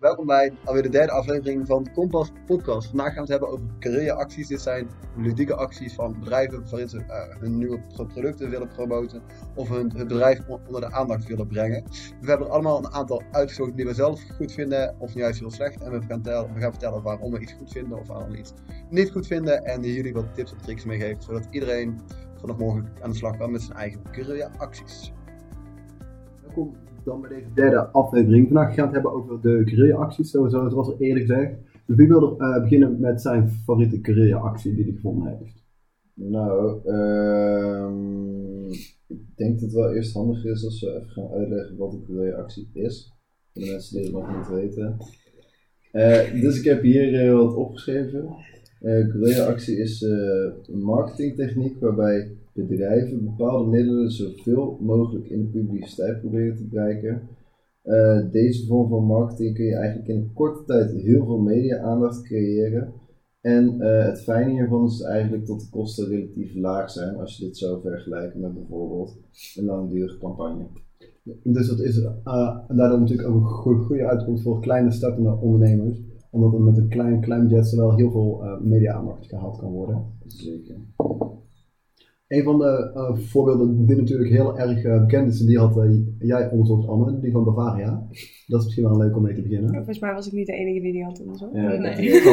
welkom bij alweer de derde aflevering van de Kompas Podcast. Vandaag gaan we het hebben over careeracties. Dit zijn ludieke acties van bedrijven waarin ze uh, hun nieuwe producten willen promoten of hun, bedrijf onder de aandacht willen brengen. We hebben er allemaal een aantal uitgezocht die we zelf goed vinden of juist heel slecht. En we gaan, gaan vertellen waarom we iets goed vinden of waarom we iets niet goed vinden. En die jullie wat tips en tricks meegeven, zodat iedereen vanaf morgen aan de slag kan met zijn eigen careeracties. Welkom dan bij deze derde aflevering. Vandaag gaan het hebben over de sowieso, zoals er eerder gezegd. Dus wie wil uh, beginnen met zijn favoriete careeractie die hij gevonden heeft? Nou, uh, ik denk dat het wel eerst handig is als we even gaan uitleggen wat een careeractie is. Voor de mensen die het nog niet weten. Uh, dus ik heb hier uh, wat opgeschreven. Uh, careeractie is een marketingtechniek waarbij bedrijven bepaalde middelen zoveel mogelijk in de publiciteit proberen te bereiken. Uh, deze vorm van marketing kun je eigenlijk in een korte tijd heel veel media-aandacht creëren. En uh, het fijne hiervan is eigenlijk dat de kosten relatief laag zijn als je dit zou vergelijken met bijvoorbeeld een langdurige campagne. Dus dat is uh, daardoor natuurlijk ook een goede, goede uitkomst voor kleine startende ondernemers. Omdat er met een klein, klein budget wel heel veel media-aandacht gehaald kan worden. Zeker. Een van de uh, voorbeelden die natuurlijk heel erg uh, bekend is, die had uh, jij onderzocht, Anne, die van Bavaria. Dat is misschien wel leuk om mee te beginnen. Volgens mij was ik niet de enige die die had onderzocht. Ja, nee.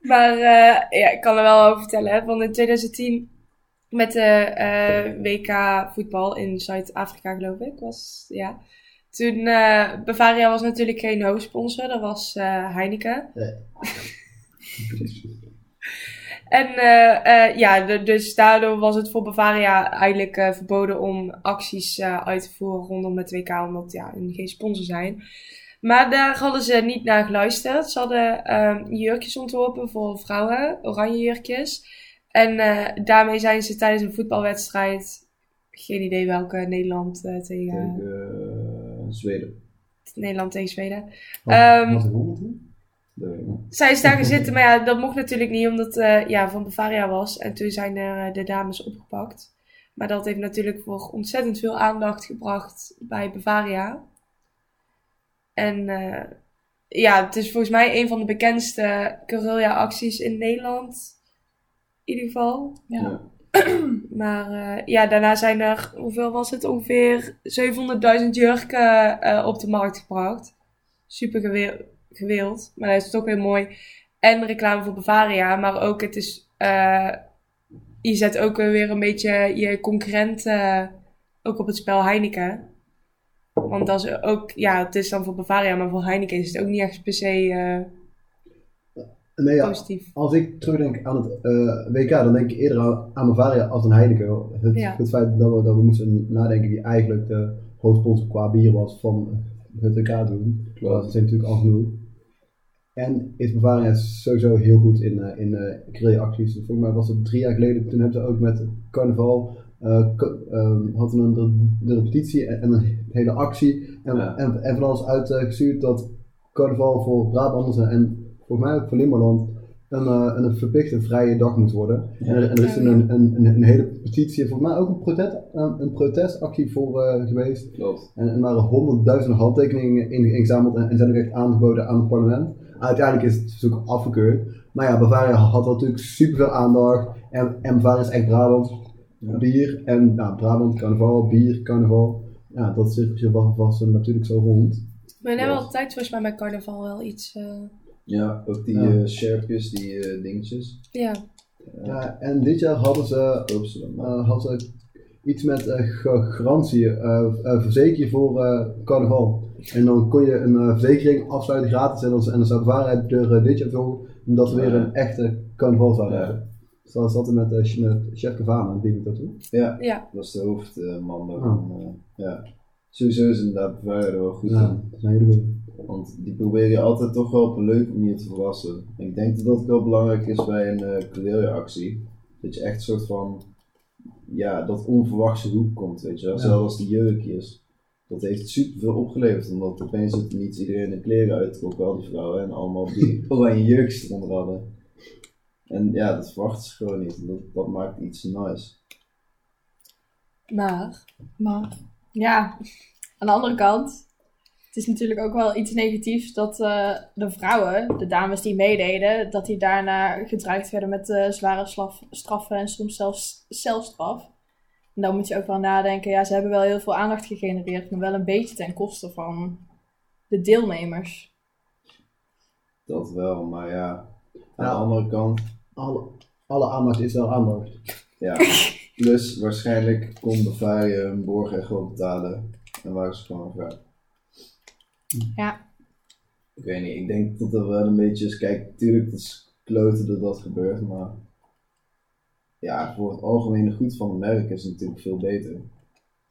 maar ja, ik kan er wel over vertellen. Hè. Van in 2010 met de WK voetbal in Zuid-Afrika, geloof ik, was ja. Toen, Bavaria was natuurlijk geen hoofdsponsor, dat was Heineken. Nee. En uh, ja, dus daardoor was het voor Bavaria eigenlijk uh, verboden om acties uit te voeren rondom het WK, omdat ja, hun geen sponsor zijn. Maar daar hadden ze niet naar geluisterd. Ze hadden ehm, jurkjes ontworpen voor vrouwen, oranje jurkjes. En daarmee zijn ze tijdens een voetbalwedstrijd, geen idee welke, Nederland tegen... Zweden. Nederland tegen Zweden. Um, was het zij is daar gaan zitten, maar ja, dat mocht natuurlijk niet omdat het uh, ja, van Bavaria was. En toen zijn er uh, de dames opgepakt. Maar dat heeft natuurlijk voor ontzettend veel aandacht gebracht bij Bavaria. En uh, ja, het is volgens mij een van de bekendste guerrilla-acties in Nederland. In ieder geval. Ja. maar ja, daarna zijn er, hoeveel was het? Ongeveer 700.000 jurken op de markt gebracht. Super gewild. Maar hij is toch weer mooi. En reclame voor Bavaria. Maar ook het is... Uh, je zet ook weer een beetje je concurrent uh, ook op het spel Heineken. Want dat is ook... Ja, het is dan voor Bavaria. Maar voor Heineken is het ook niet echt per se... Uh, Nee, ja, positief. Als ik terugdenk aan het uh, WK, dan denk ik eerder aan, aan Bavaria als een Heineken. Het, ja. het feit dat we, dat we moesten nadenken wie eigenlijk de hoofdsponsor qua bier was van het WK doen. Dat is natuurlijk al genoeg. En is Bavaria sowieso heel goed in, uh, in uh, creatieacties. Dus volgens mij was het drie jaar geleden, toen hebben ze ook met carnaval, uh, um, hadden een de, repetitie en, een hele actie. En, en, en, van alles uitgestuurd dat carnaval voor Brabanders en volgens mij ook voor Limmerland een, een verplichte vrije dag moet worden. Ja. En, er is een, een, een, een, hele petitie, volgens mij ook een, protest, een protestactie voor geweest. Klopt. En er waren honderdduizenden handtekeningen ingezameld en, en zijn ook echt aangeboden aan het parlement. Uiteindelijk is het verzoek afgekeurd. Maar ja, Bavaria had natuurlijk super veel aandacht. En, en Bavaria is echt Brabant. Bier en nou, Brabant, carnaval, bier, carnaval. Ja, dat cirkeltje was, was natuurlijk zo rond. We hebben altijd volgens mij bij carnaval wel iets... Uh... Ja, ook die ja. Uh, scherpjes, die uh, dingetjes. Ja. ja. En dit jaar hadden ze, uh, hadden ze iets met garantie, verzeker je voor carnaval. En dan kon je een uh, verzekering afsluiten gratis en dan, en dan zou de waarheid er uh, dit jaar zo omdat we weer een echte carnaval zouden hebben. Dus dat zat er met, uh, met chef Cavana, die ik dat toen. Ja, ja, dat was de hoofdman daarvan. Oh. ja. Sowieso is inderdaad er wel goed ja, in. Dat is een hele goede. Want die probeer je altijd toch wel op een leuke manier te verrassen. Ik denk dat dat wel belangrijk is bij een uh, actie. Dat je echt een soort van, ja, dat onverwachte hoek komt, weet je wel. Zelfs als die jurkjes dat heeft super veel opgeleverd. Omdat opeens het niet iedereen de kleren uittrok, al die vrouwen. En allemaal die oranje jurkjes eronder hadden. En ja, dat verwachten ze gewoon niet. Dat, dat maakt iets nice. Maar, maar, ja, aan de andere kant. Het is natuurlijk ook wel iets negatiefs dat uh, de vrouwen, de dames die meededen, dat die daarna gedreigd werden met uh, zware slaf, straffen en soms zelfs celstraf. En dan moet je ook wel nadenken, ja, ze hebben wel heel veel aandacht gegenereerd, maar wel een beetje ten koste van de deelnemers. Dat wel, maar ja, aan de andere kant. Alle, alle aandacht is wel aandacht. Ja, plus waarschijnlijk kon Bavaria hun borgen gewoon betalen en waren ze gewoon vrij. Ja. Ik weet niet, ik denk dat er wel een beetje is. Kijk, natuurlijk, het is kloten dat dat gebeurt, maar ja, voor het algemene goed van de merk is het natuurlijk veel beter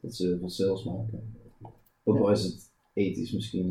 dat ze van sales maken. Ook al is het ethisch misschien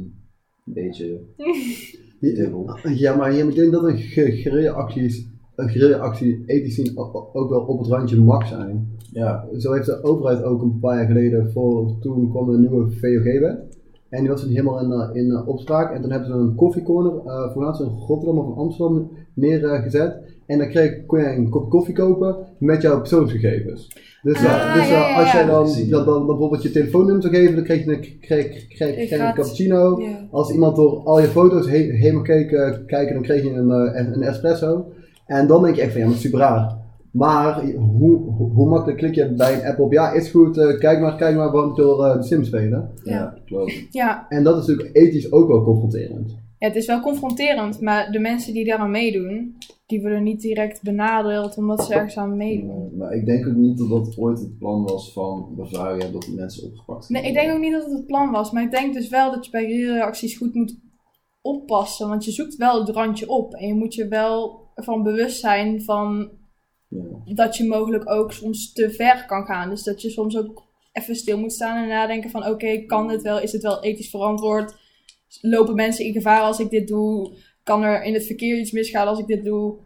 een beetje dubbel. Ja, maar je denk dat een gereden actie, een actie ethisch zien ook wel op het randje max zijn. Ja. Zo heeft de overheid ook een paar jaar geleden, voor, toen kwam de nieuwe VOG-wet. En die was toen helemaal in, uh, in uh, opspraak. En toen hebben ze een koffiecorner, uh, voornaamst in Rotterdam of in Amsterdam, neergezet. en dan kreeg, kon je een kop koffie kopen met jouw persoonsgegevens. Dus, ah, dus ja, als jij dan, dan, dan, bijvoorbeeld je telefoonnummer zou geven, dan kreeg je een, kreeg, kreeg, kreeg een cappuccino. Als iemand door al je foto's he helemaal keek, kijken, dan kreeg je een, een espresso. En dan denk je echt van ja, maar super raar. Maar hoe, hoe, makkelijk klik je bij een app op? Ja, is goed, uh, kijk maar, kijk maar, want door uh, de Sims spelen. Ja, klopt. Ja. En dat is natuurlijk ethisch ook wel confronterend. Ja, het is wel confronterend, maar de mensen die daar aan meedoen, die worden niet direct benadeeld omdat ze ergens aan meedoen. maar ik denk ook niet dat dat ooit het plan was van Bavaria dat die mensen opgepakt Nee, ik denk ook niet dat het het plan was, maar ik denk dus wel dat je bij reacties goed moet oppassen, want je zoekt wel het randje op en je moet je wel van bewust zijn van dat je mogelijk ook soms te ver kan gaan. Dus dat je soms ook even stil moet staan en nadenken van oké, kan dit wel? Is het wel ethisch verantwoord? Lopen mensen in gevaar als ik dit doe? Kan er in het verkeer iets misgaan als ik dit doe?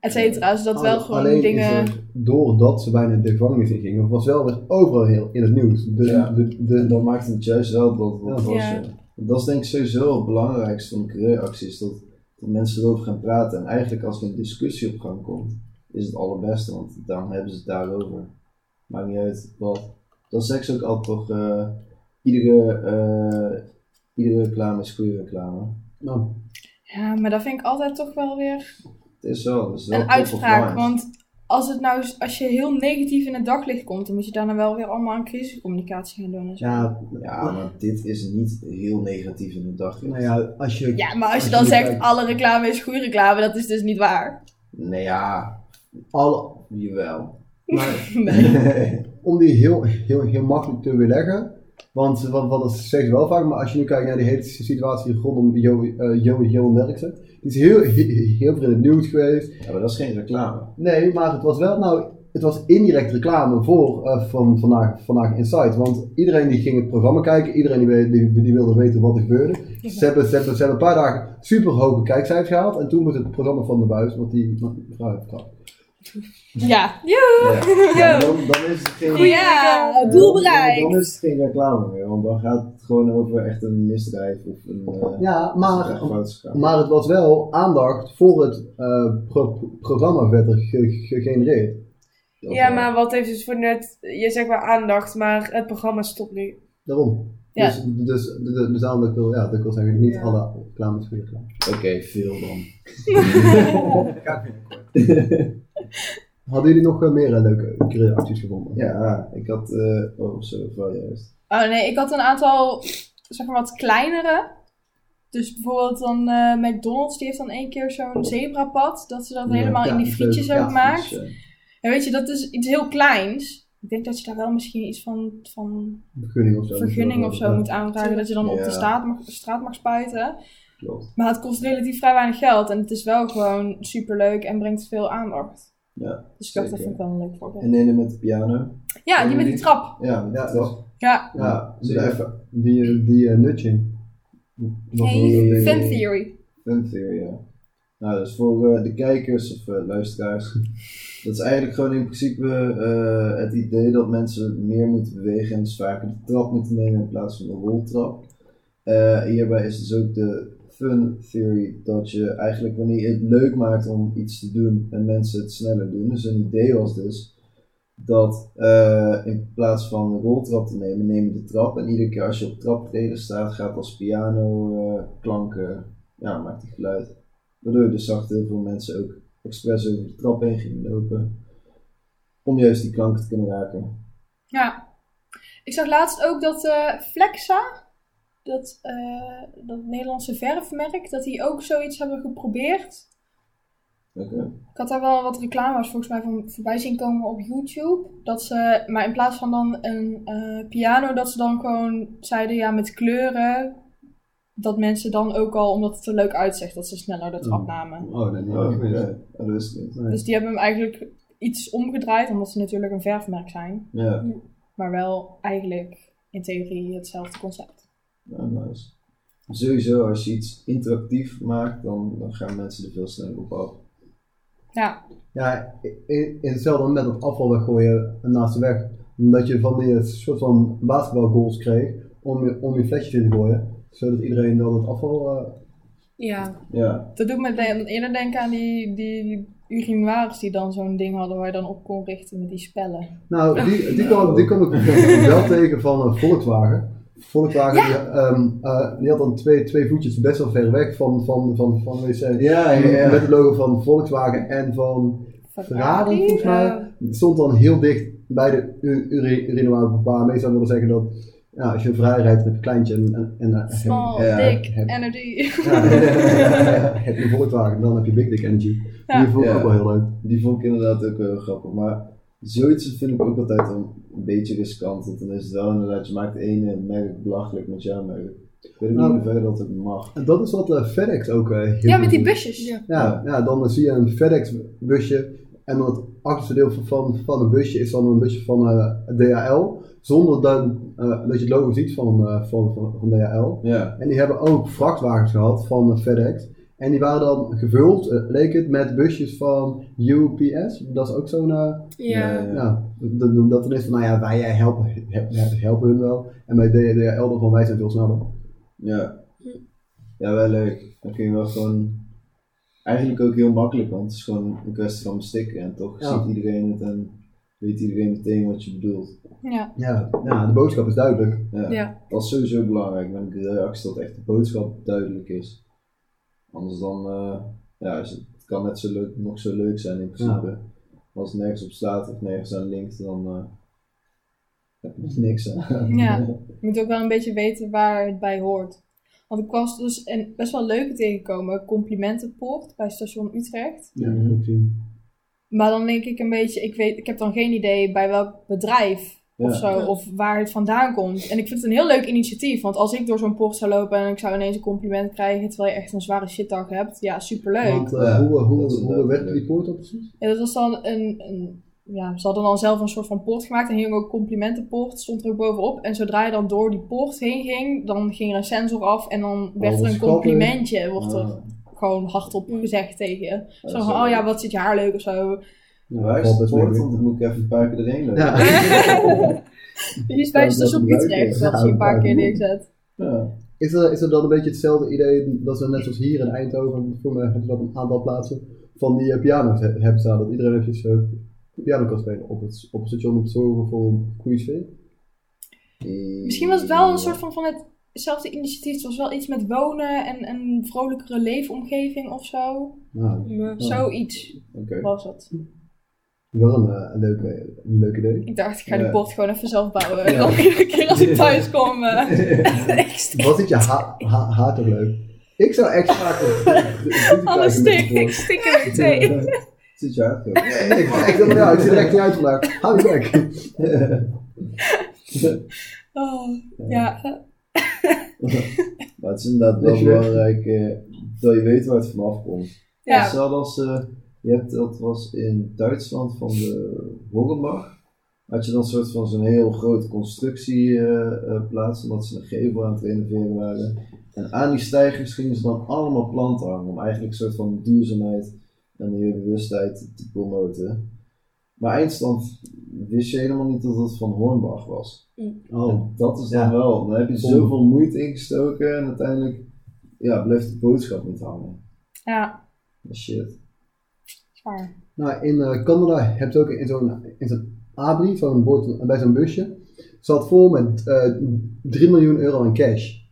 Etcetera. Dus dat wel gewoon Alleen dingen... doordat ze bijna de gevangenis in gingen, was wel weer overal heel in het nieuws. De, ja. de, de, dat maakt het juist wel dat wat was. Ja. Dat is denk ik sowieso het belangrijkste van de acties dat, dat mensen erover gaan praten. En eigenlijk als er een discussie op gang komt, is het allerbeste, want dan hebben ze het daarover. Maakt niet uit wat. Dat zeg ze ook altijd toch, uh, iedere, uh, iedere reclame is goede reclame. Nou. Ja, maar dat vind ik altijd toch wel weer het is wel, het is wel een uitspraak. Want als, het nou, als je heel negatief in het daglicht komt, dan moet je daarna wel weer allemaal aan crisiscommunicatie gaan doen. En zo. Ja, ja, maar dit is niet heel negatief in het daglicht. Nou ja, als je, ja, maar als, je dan zegt alle reclame is goede reclame, dat is dus niet waar. Nee, ja, alle, jawel. Maar, nee. om die heel, heel, heel makkelijk te weerleggen, want wat, wat dat zegt wel vaak, maar als je nu kijkt naar die hele situatie rondom Joey uh, Jo Derksen, die is heel, heel, veel in het nieuws geweest. Ja, maar dat is geen reclame. Nee, maar het was wel, nou, het was indirect reclame voor uh, van vandaag, vandaag Insight. Want iedereen die ging het programma kijken, iedereen die, die, die wilde weten wat er gebeurde. Ze, hebben, ze, hebben, ze hebben een paar dagen super hoge kijkcijfers gehaald. En toen moet het programma van de buis, want die mevrouw heeft ja, joe! Ja. Dan, dan, is het geen... Ja, doel bereikt! Dan, is het geen reclame meer, want dan gaat het gewoon over echt een misdrijf of een... Uh, ja, maar, maar het was wel aandacht voor het uh, pro programma werd er gegenereerd. Ja, maar wat heeft dus voor net... Je zegt wel aandacht, maar het programma stopt nu. Daarom. Ja. Dus, dus, dus, dus daarom dat ik wil, ja, dat ik wil zeggen, niet ja. alle reclames voor reclame. Oké, okay, veel dan. Hadden jullie nog uh, meer uh, leuke reacties gevonden? Ja, ik had, uh, oh zo, wel juist. Oh nee, ik had een aantal, zeg maar wat kleinere. Dus bijvoorbeeld dan McDonald's, die heeft dan één keer zo'n zebrapad, dat ze dat helemaal in die frietjes ook maakt. En weet je, dat is iets heel kleins. Ik denk dat je daar wel misschien iets van, van vergunning of zo, vergunning of zo moet aanvragen, dat je dan op de straat mag, de straat mag spuiten. Maar het kost relatief vrij weinig geld en het is wel gewoon super leuk en brengt veel aandacht. Ja, dus ik dacht, dat vind ik wel een leuk voorbeeld. En de ene met de piano. Ja, die met die trap. Ja, die trap. Ja. Ja, die, even, die, die uh, nudging. Hey, fan theory. Fan theory, ja. Nou, dus voor uh, de kijkers of uh, luisteraars, dat is eigenlijk gewoon in principe uh, het idee dat mensen meer moeten bewegen en dus vaker de trap moeten nemen in plaats van de roltrap. hierbij is dus ook de fun theory dat je eigenlijk wanneer je het leuk maakt om iets te doen en mensen het sneller doen. Dus een idee was dus dat uh, in plaats van een roltrap te nemen, neem je de trap. En iedere keer als je op traptreden staat, gaat als piano uh, klanken, ja, maakt die geluid. Waardoor je dus zag heel veel mensen ook expres over de trap heen gingen lopen. Om juist die klanken te kunnen raken. Ja. Ik zag laatst ook dat uh, Flexa, dat, dat Nederlandse verfmerk, dat die ook zoiets hebben geprobeerd. Ik had daar wel wat reclames volgens mij van voorbij zien komen op YouTube. Dat ze, maar in plaats van dan een uh, piano, dat ze dan gewoon zeiden ja met kleuren. Dat mensen dan ook al, omdat het er leuk uitziet, dat ze sneller de trap namen. Oh, nee, nee, oh, dat wist niet. Dus die hebben hem eigenlijk iets omgedraaid, omdat ze natuurlijk een verfmerk zijn. Ja. Maar wel eigenlijk in theorie hetzelfde concept. Ja, nice. Sowieso, als je iets interactief maakt, dan, dan gaan mensen er veel sneller op af. Ja. Ja, in, in hetzelfde met het afval weggooien naast de weg. Omdat je van die soort van basketbalgoals kreeg om je, om je flesjes in te gooien. Zodat iedereen dan het afval... Uh... Ja. ja. Dat doet me eerder denken aan die, die urinoirs die dan zo'n ding hadden waar je dan op kon richten met die spellen. Nou, die, die, kwam, die kom ik wel tegen van uh, Volkswagen. Die, um, uh, die, had dan twee, twee voetjes best wel ver weg van, van, van, van wc. Ja, ja, ja. Met het logo van Volkswagen en van Ferrari, volgens mij. Het stond dan heel dicht bij de urinoir. Waar meestal willen zeggen dat ja, als je een vrij rijdt, heb je een kleintje en... en, Small, ja, dick, energy. Ja, heb je een Volkswagen, dan heb je big dick energy. Die vond ik ook wel heel leuk. Die vond ik inderdaad ook heel grappig. Maar zoiets vind ik ook altijd een, beetje riskant. Want dan is het wel inderdaad, je maakt de ene merk belachelijk met jouw merk. Ik weet niet nou, ver dat het mag. Dat is wat uh, FedEx ook uh, heel Ja, met die busjes. Ja. Ja, ja, dan zie je een FedEx busje en dan het achterste deel van, van een busje is dan een busje van uh, eh, DHL. Zonder dat, dat je het logo ziet van, van, van, van DHL. Ja. En die hebben ook vrachtwagens gehad van FedEx. En die waren dan gevuld, uh, leek het, met busjes van UPS. Dat is ook zo'n... Uh, ja. ja. dat er is van, nou ja, wij helpen, helpen hun wel. En bij DHL van, wij zijn veel sneller. Ja. Ja, wel leuk. Dan kun je wel gewoon... Eigenlijk ook heel makkelijk, want het is gewoon een kwestie van bestikken. En toch ziet iedereen het en weet iedereen meteen wat je bedoelt. Ja. Ja, ja de boodschap is duidelijk. Ja. ja. Dat is sowieso belangrijk de reactie dat echt de boodschap duidelijk is. Anders dan, uh, ja, het kan net zo leuk, nog zo leuk zijn in principe. Als het nergens op staat of nergens aan linkt, dan uh, heb je niks aan. Ja, je moet ook wel een beetje weten waar het bij hoort. Want ik was dus een best wel leuke tegengekomen, complimentenpoort bij station Utrecht. Ja, dat heb. Maar dan denk ik een beetje, ik, weet, ik heb dan geen idee bij welk bedrijf of zo, of waar het vandaan komt. En ik vind het een heel leuk initiatief, want als ik door zo'n poort zou lopen en ik zou ineens een compliment krijgen terwijl je echt een zware shitdag hebt, ja, superleuk. Want, uh, hoe, hoe, hoe werkte die poort op precies? Ja, dat was dan een, een, ja, ze hadden dan zelf een soort van poort gemaakt en hing ook complimentenpoort, stond er ook bovenop. En zodra je dan door die poort heen ging, dan ging er een sensor af en dan werd er een complimentje, wordt er ah. gewoon hardop gezegd tegen je. Zo van, oh ja, wat zit je haar leuk of zo. Ja, is het want dan moet ik even een paar keer erheen lopen. Ja. Die is bij station Utrecht, dat je een paar keer neerzet. Ja. Is er, is er dan een beetje hetzelfde idee dat ze net zoals hier in Eindhoven, voor me hebben ze dat een aantal plaatsen, van die uh, piano's hebben staan, dat iedereen eventjes uh, piano kan spelen op het, op het station om te zorgen voor een goede sfeer? Misschien was het wel een soort van, van hetzelfde initiatief. Het was wel iets met wonen en een vrolijkere leefomgeving of zo. Nou, Zoiets okay. was het. Wel een, uh, een, leuke, een leuk idee. Ik dacht, ik ga de pot gewoon even zelf bouwen. Ja. Dan iedere keer als ik thuis kom. Uh, Wat is je ha ha haat er leuk? Ik zou echt graag. Alles stik, ik stik er meteen. Zit je hard? Nee, ik, ik, ja, ik zit er echt niet uit vandaag. Hou je weg. oh, ja. maar het is inderdaad wel belangrijk uh, dat je weet waar het vanaf komt. Ja. Stel als. Uh, je hebt, dat was in Duitsland van de Woggenbach. Had je dan een soort van zo'n heel grote constructieplaats, uh, omdat ze een gevel aan het renoveren waren. En aan die stijgers gingen ze dan allemaal planten hangen, om eigenlijk een soort van duurzaamheid en milieubewustheid te promoten. Maar eindstand wist je helemaal niet dat het van Hornbach was. Mm. Oh. dat is dan wel. Dan heb je zoveel moeite ingestoken en uiteindelijk ja, blijft de boodschap niet hangen. Ja. Shit. Nou, in uh, Canada heb je ook in zo'n in zo'n abri, zo'n bij zo'n busje, zat vol met uh, 3 miljoen euro aan cash.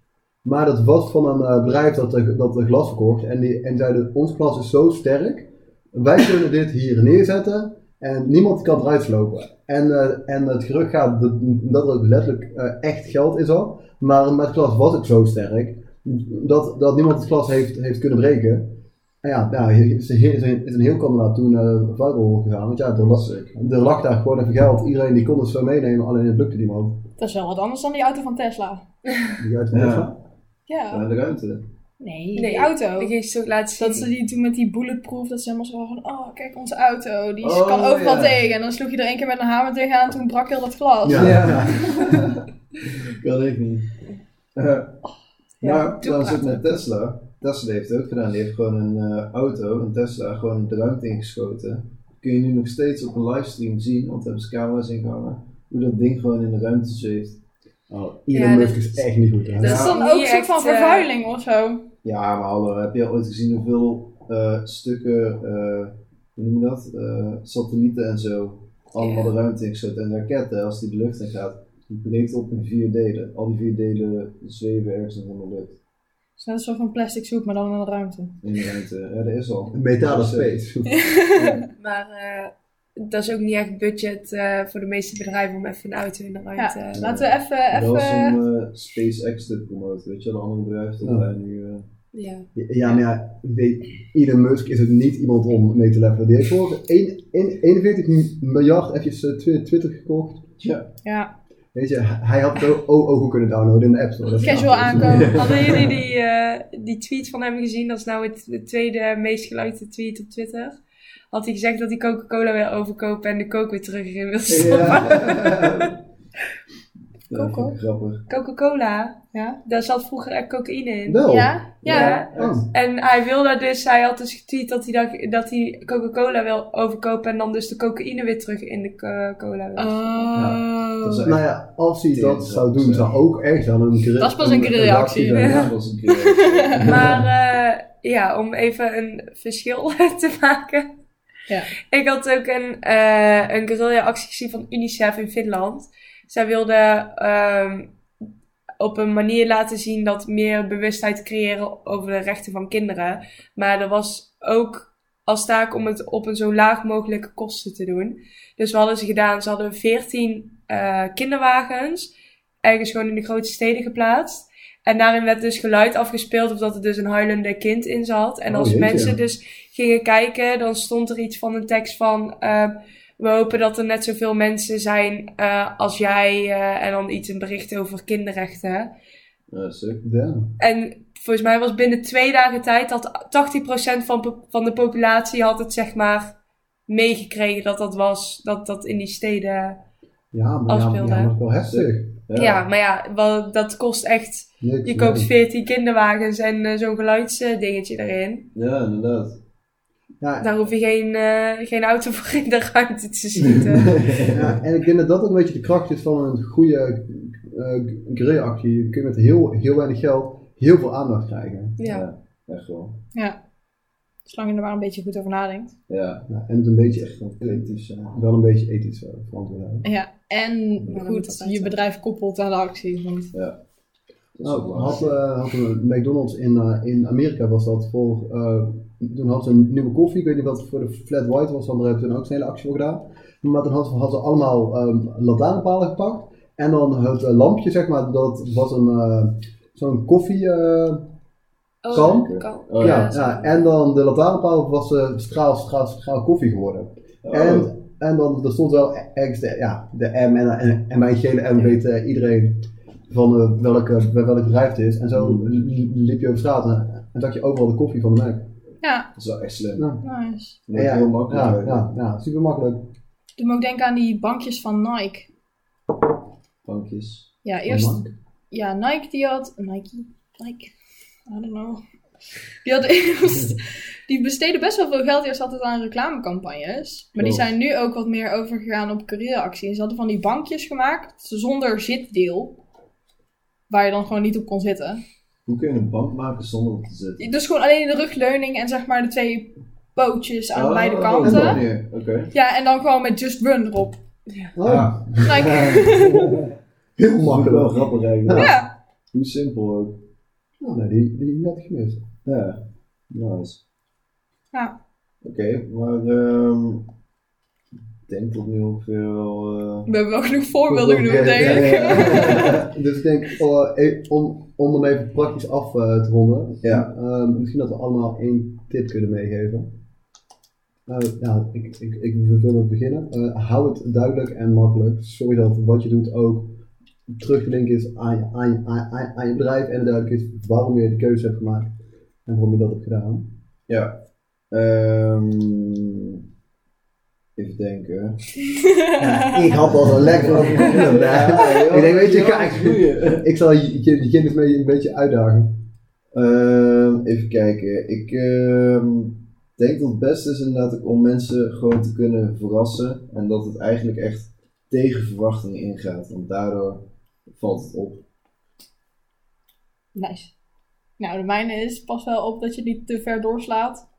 Maar dat was van een bedrijf dat, dat glas verkocht en die en zeiden, ons glas is zo sterk, wij kunnen dit hier neerzetten en niemand kan eruit slopen. En, en het gerucht gaat dat, dat er letterlijk echt geld in zat. Maar met glas was het zo sterk dat, dat niemand het glas heeft, heeft kunnen breken. En ja, ja is, een, is, een, is een heel Canada toen uh, vuil gegaan. Want ja, er lag, er lag daar gewoon even geld. Iedereen die kon het zo meenemen, alleen het lukte niemand. Dat is wel wat anders dan die auto van Tesla. Die auto van Tesla? Ja. ja. de ruimte. Nee, nee, die auto. Ging zo laten zien. Dat ze die toen met die bulletproof, dat ze helemaal zo van, oh kijk onze auto, die oh, kan overal tegen. En dan sloeg je er één keer met een hamer tegenaan en toen brak heel dat glas. Ja, ja. kan ik niet. Uh, ja, maar dan zit met Tesla. Tesla heeft het ook gedaan. Die heeft gewoon een uh, auto, een Tesla, gewoon de ruimte ingeschoten. Kun je nu nog steeds op een livestream zien, want daar hebben ze camera's ingehangen, hoe dat ding gewoon in de ruimte zweeft. Oh, Elon ja, Musk is echt niet goed. Hè? Dat is dan ook een soort van vervuiling of zo. Ja, maar hallo, heb je ooit gezien hoeveel uh, stukken, uh, hoe noem je dat, uh, satellieten en zo, allemaal de ruimte ingeschoten. En de raketten, als die de lucht in gaat, die breekt op in vier delen. Al die vier delen zweven ergens in de lucht. Het is net een soort van plastic soep, maar dan in de ruimte. In de ruimte, ja, dat is al. Een metalen space. maar dat is ook niet echt budget uh, voor de meeste bedrijven om even een auto in de ruimte... Ja, laten we even... even... Dat was om uh, SpaceX te promoten, weet je, de andere bedrijven dat wij nu... Uh... Ja. ja, maar ja, weet, Elon Musk is het niet iemand om mee te leveren. Die heeft voor 41 miljard eventjes Twitter gekocht. Ja. ja. Weet je, hij had het ook, ook kunnen downloaden in de App Store. Casual aankomen. Hadden jullie die, uh, die tweet van hem gezien? Dat is nou het, de tweede meest gelikte tweet op Twitter had hij gezegd dat hij Coca-Cola wil overkopen en de Coke weer terug in wil stoppen. Ja. Coca-Cola. Ja. Daar zat vroeger echt cocaïne in. Wel? Ja. Ja. Oh. En hij wilde dus, hij had dus getweet dat hij, dat, dat hij Coca-Cola wil overkopen en dan dus de cocaïne weer terug in de cola wil Oh. Ja. nou ja, als hij dat zou doen, zou ook echt wel een Dat is pas een keer reactie. maar uh, ja, om even een verschil te maken. Ja. Ik had ook een, uh, een guerrilla-actie gezien van UNICEF in Finland. Zij wilden um, op een manier laten zien dat meer bewustheid creëren over de rechten van kinderen. Maar er was ook als taak om het op een zo laag mogelijke kosten te doen. Dus wat hadden ze gedaan? Ze hadden 14 uh, kinderwagens ergens gewoon in de grote steden geplaatst. En daarin werd dus geluid afgespeeld of dat er dus een huilende kind in zat. En oh, als mensen dus gingen kijken, dan stond er iets van een tekst van... Uh, we hopen dat er net zoveel mensen zijn uh, als jij. Uh, en dan iets een bericht over kinderrechten. Ja, zeker. En volgens mij was binnen twee dagen tijd dat 80% van, van de populatie had het zeg maar meegekregen dat dat was, dat dat in die steden ja, maar afspeelde. Ja, ja, maar wel heftig. Ja. ja, maar ja, wel, dat kost echt. je koopt 14 kinderwagens en uh, zo'n geluidsdingetje erin. Ja, inderdaad. Ja. Daar hoef je geen, uh, geen auto voor in de ruimte te schieten. ja, en ik denk dat dat ook een beetje de kracht is van een goede uh, actie Je kunt met heel, heel weinig geld heel veel aandacht krijgen. Ja, ja echt wel. Ja. Zolang je er maar een beetje goed over nadenkt. Ja. ja en het een beetje echt ethisch, uh, wel een beetje ethisch uh, verantwoord Ja, en goed, je bedrijf koppelt aan de actie. Want... Ja. Nou, had, uh, had een McDonald's in, uh, in Amerika was dat voor, uh, toen hadden ze een nieuwe koffie, ik weet niet wat het voor de flat white was, want daar hebben ze ook een hele actie voor gedaan. Maar toen hadden, hadden ze allemaal um, lantaarnpalen gepakt en dan het lampje, zeg maar, dat was een, zo'n koffie oh, kan. Oh, ja, ja, en dan de lantaarnpaal was uh, straal, straal, straal koffie geworden. Oh. En, en dan er stond wel ergens de, ja, de M en, en, en mijn gele M weet uh, iedereen van uh, welke, welk bedrijf het is. En zo mm. liep je over straat en, en zag je overal de koffie van de merk. Ja. Dat is wel echt slim. Ja. Nice. Ja, heel makkelijk. Ja, ja, ja, super makkelijk. Ik moet ook denken aan die bankjes van Nike. Bankjes? Ja, eerst... Ja, Nike die had... Nike? Nike? I don't know. Die, had eerst, die besteden best wel veel geld eerst altijd aan reclamecampagnes. Maar die zijn nu ook wat meer overgegaan op carrièreactie. En ze hadden van die bankjes gemaakt zonder zitdeel. Waar je dan gewoon niet op kon zitten. Hoe kun je een bank maken zonder op te zitten? Dus gewoon alleen de rugleuning en zeg maar de twee pootjes aan oh, beide kanten. Okay. Ja, en dan gewoon met Just Run erop. Ja. Oh. Like, Heel makkelijk. Wel grappig eigenlijk. ja. Hoe simpel ook. Oh, nee, die, die had ik gemist. Ja, nice. Ja. Oké, maar ehm ik denk tot nu ongeveer wel... eh, We hebben wel genoeg voorbeelden genoemd, denk ja, ik. ja. dus ik denk, oh, eh, om, om hem even praktisch af eh, te ronden, Ja. ehm, misschien dat we allemaal één tip kunnen meegeven. Eh, ja, ik, ik, ik wil met beginnen. Eh, hou het duidelijk en makkelijk. Zorg dat wat je doet ook terug te linken is aan, je- aan, je- aan, aan, aan je bedrijf en het duidelijk is waarom je de keuze hebt gemaakt en waarom je dat hebt gedaan. Ja. Ehm even denken. Ja, ik had al zo lekker ik denk, weet je, ga- ik, ik zal je, mee een beetje uitdagen. Ehm, even kijken. Ik ehm, denk dat het beste is inderdaad ook om mensen gewoon te kunnen verrassen. En dat het eigenlijk echt tegen verwachtingen ingaat. Want daardoor valt het op. Nice. Nou, de mijne is, pas wel op dat je niet te ver doorslaat.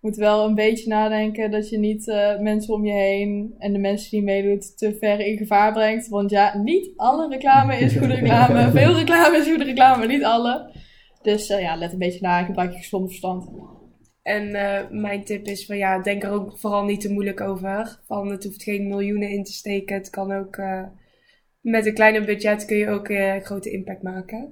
Je moet wel een beetje nadenken dat je niet eh, mensen om je heen en de mensen die meedoet te ver in gevaar brengt. Want ja, niet alle reclame is goede reclame. Veel reclame is goede reclame, maar niet alle. Dus eh, ja, let een beetje na en gebruik je gezond verstand. En eh, mijn tip is van ja, denk er ook vooral niet te moeilijk over. Van het hoeft geen miljoenen in te steken. Het kan ook eh, met een kleiner budget kun je ook eh, grote impact maken.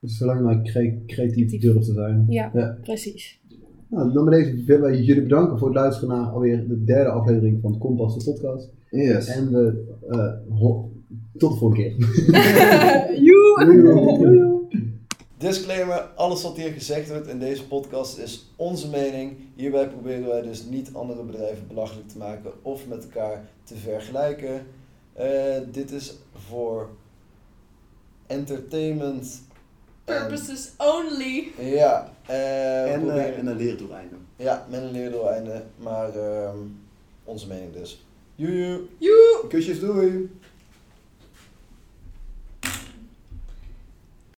Dus zolang je maar cre- creatief durft te zijn. Ja, Precies. Nou, dan bij deze willen wij jullie bedanken voor het luisteren naar alweer de derde aflevering van Kompas, de podcast. Yes. En we eh, tot de volgende keer. Joe! Disclaimer, alles wat hier gezegd wordt in deze podcast is onze mening. Hierbij proberen wij dus niet andere bedrijven belachelijk te maken of met elkaar te vergelijken. Eh, dit is voor entertainment. En- Purposes only. ja, eh, En, proberen- eh, en een leerdoeleinde. ja, met een leerdoeleinde, maar ehm, onze mening dus. Joe! Kusjes, doei!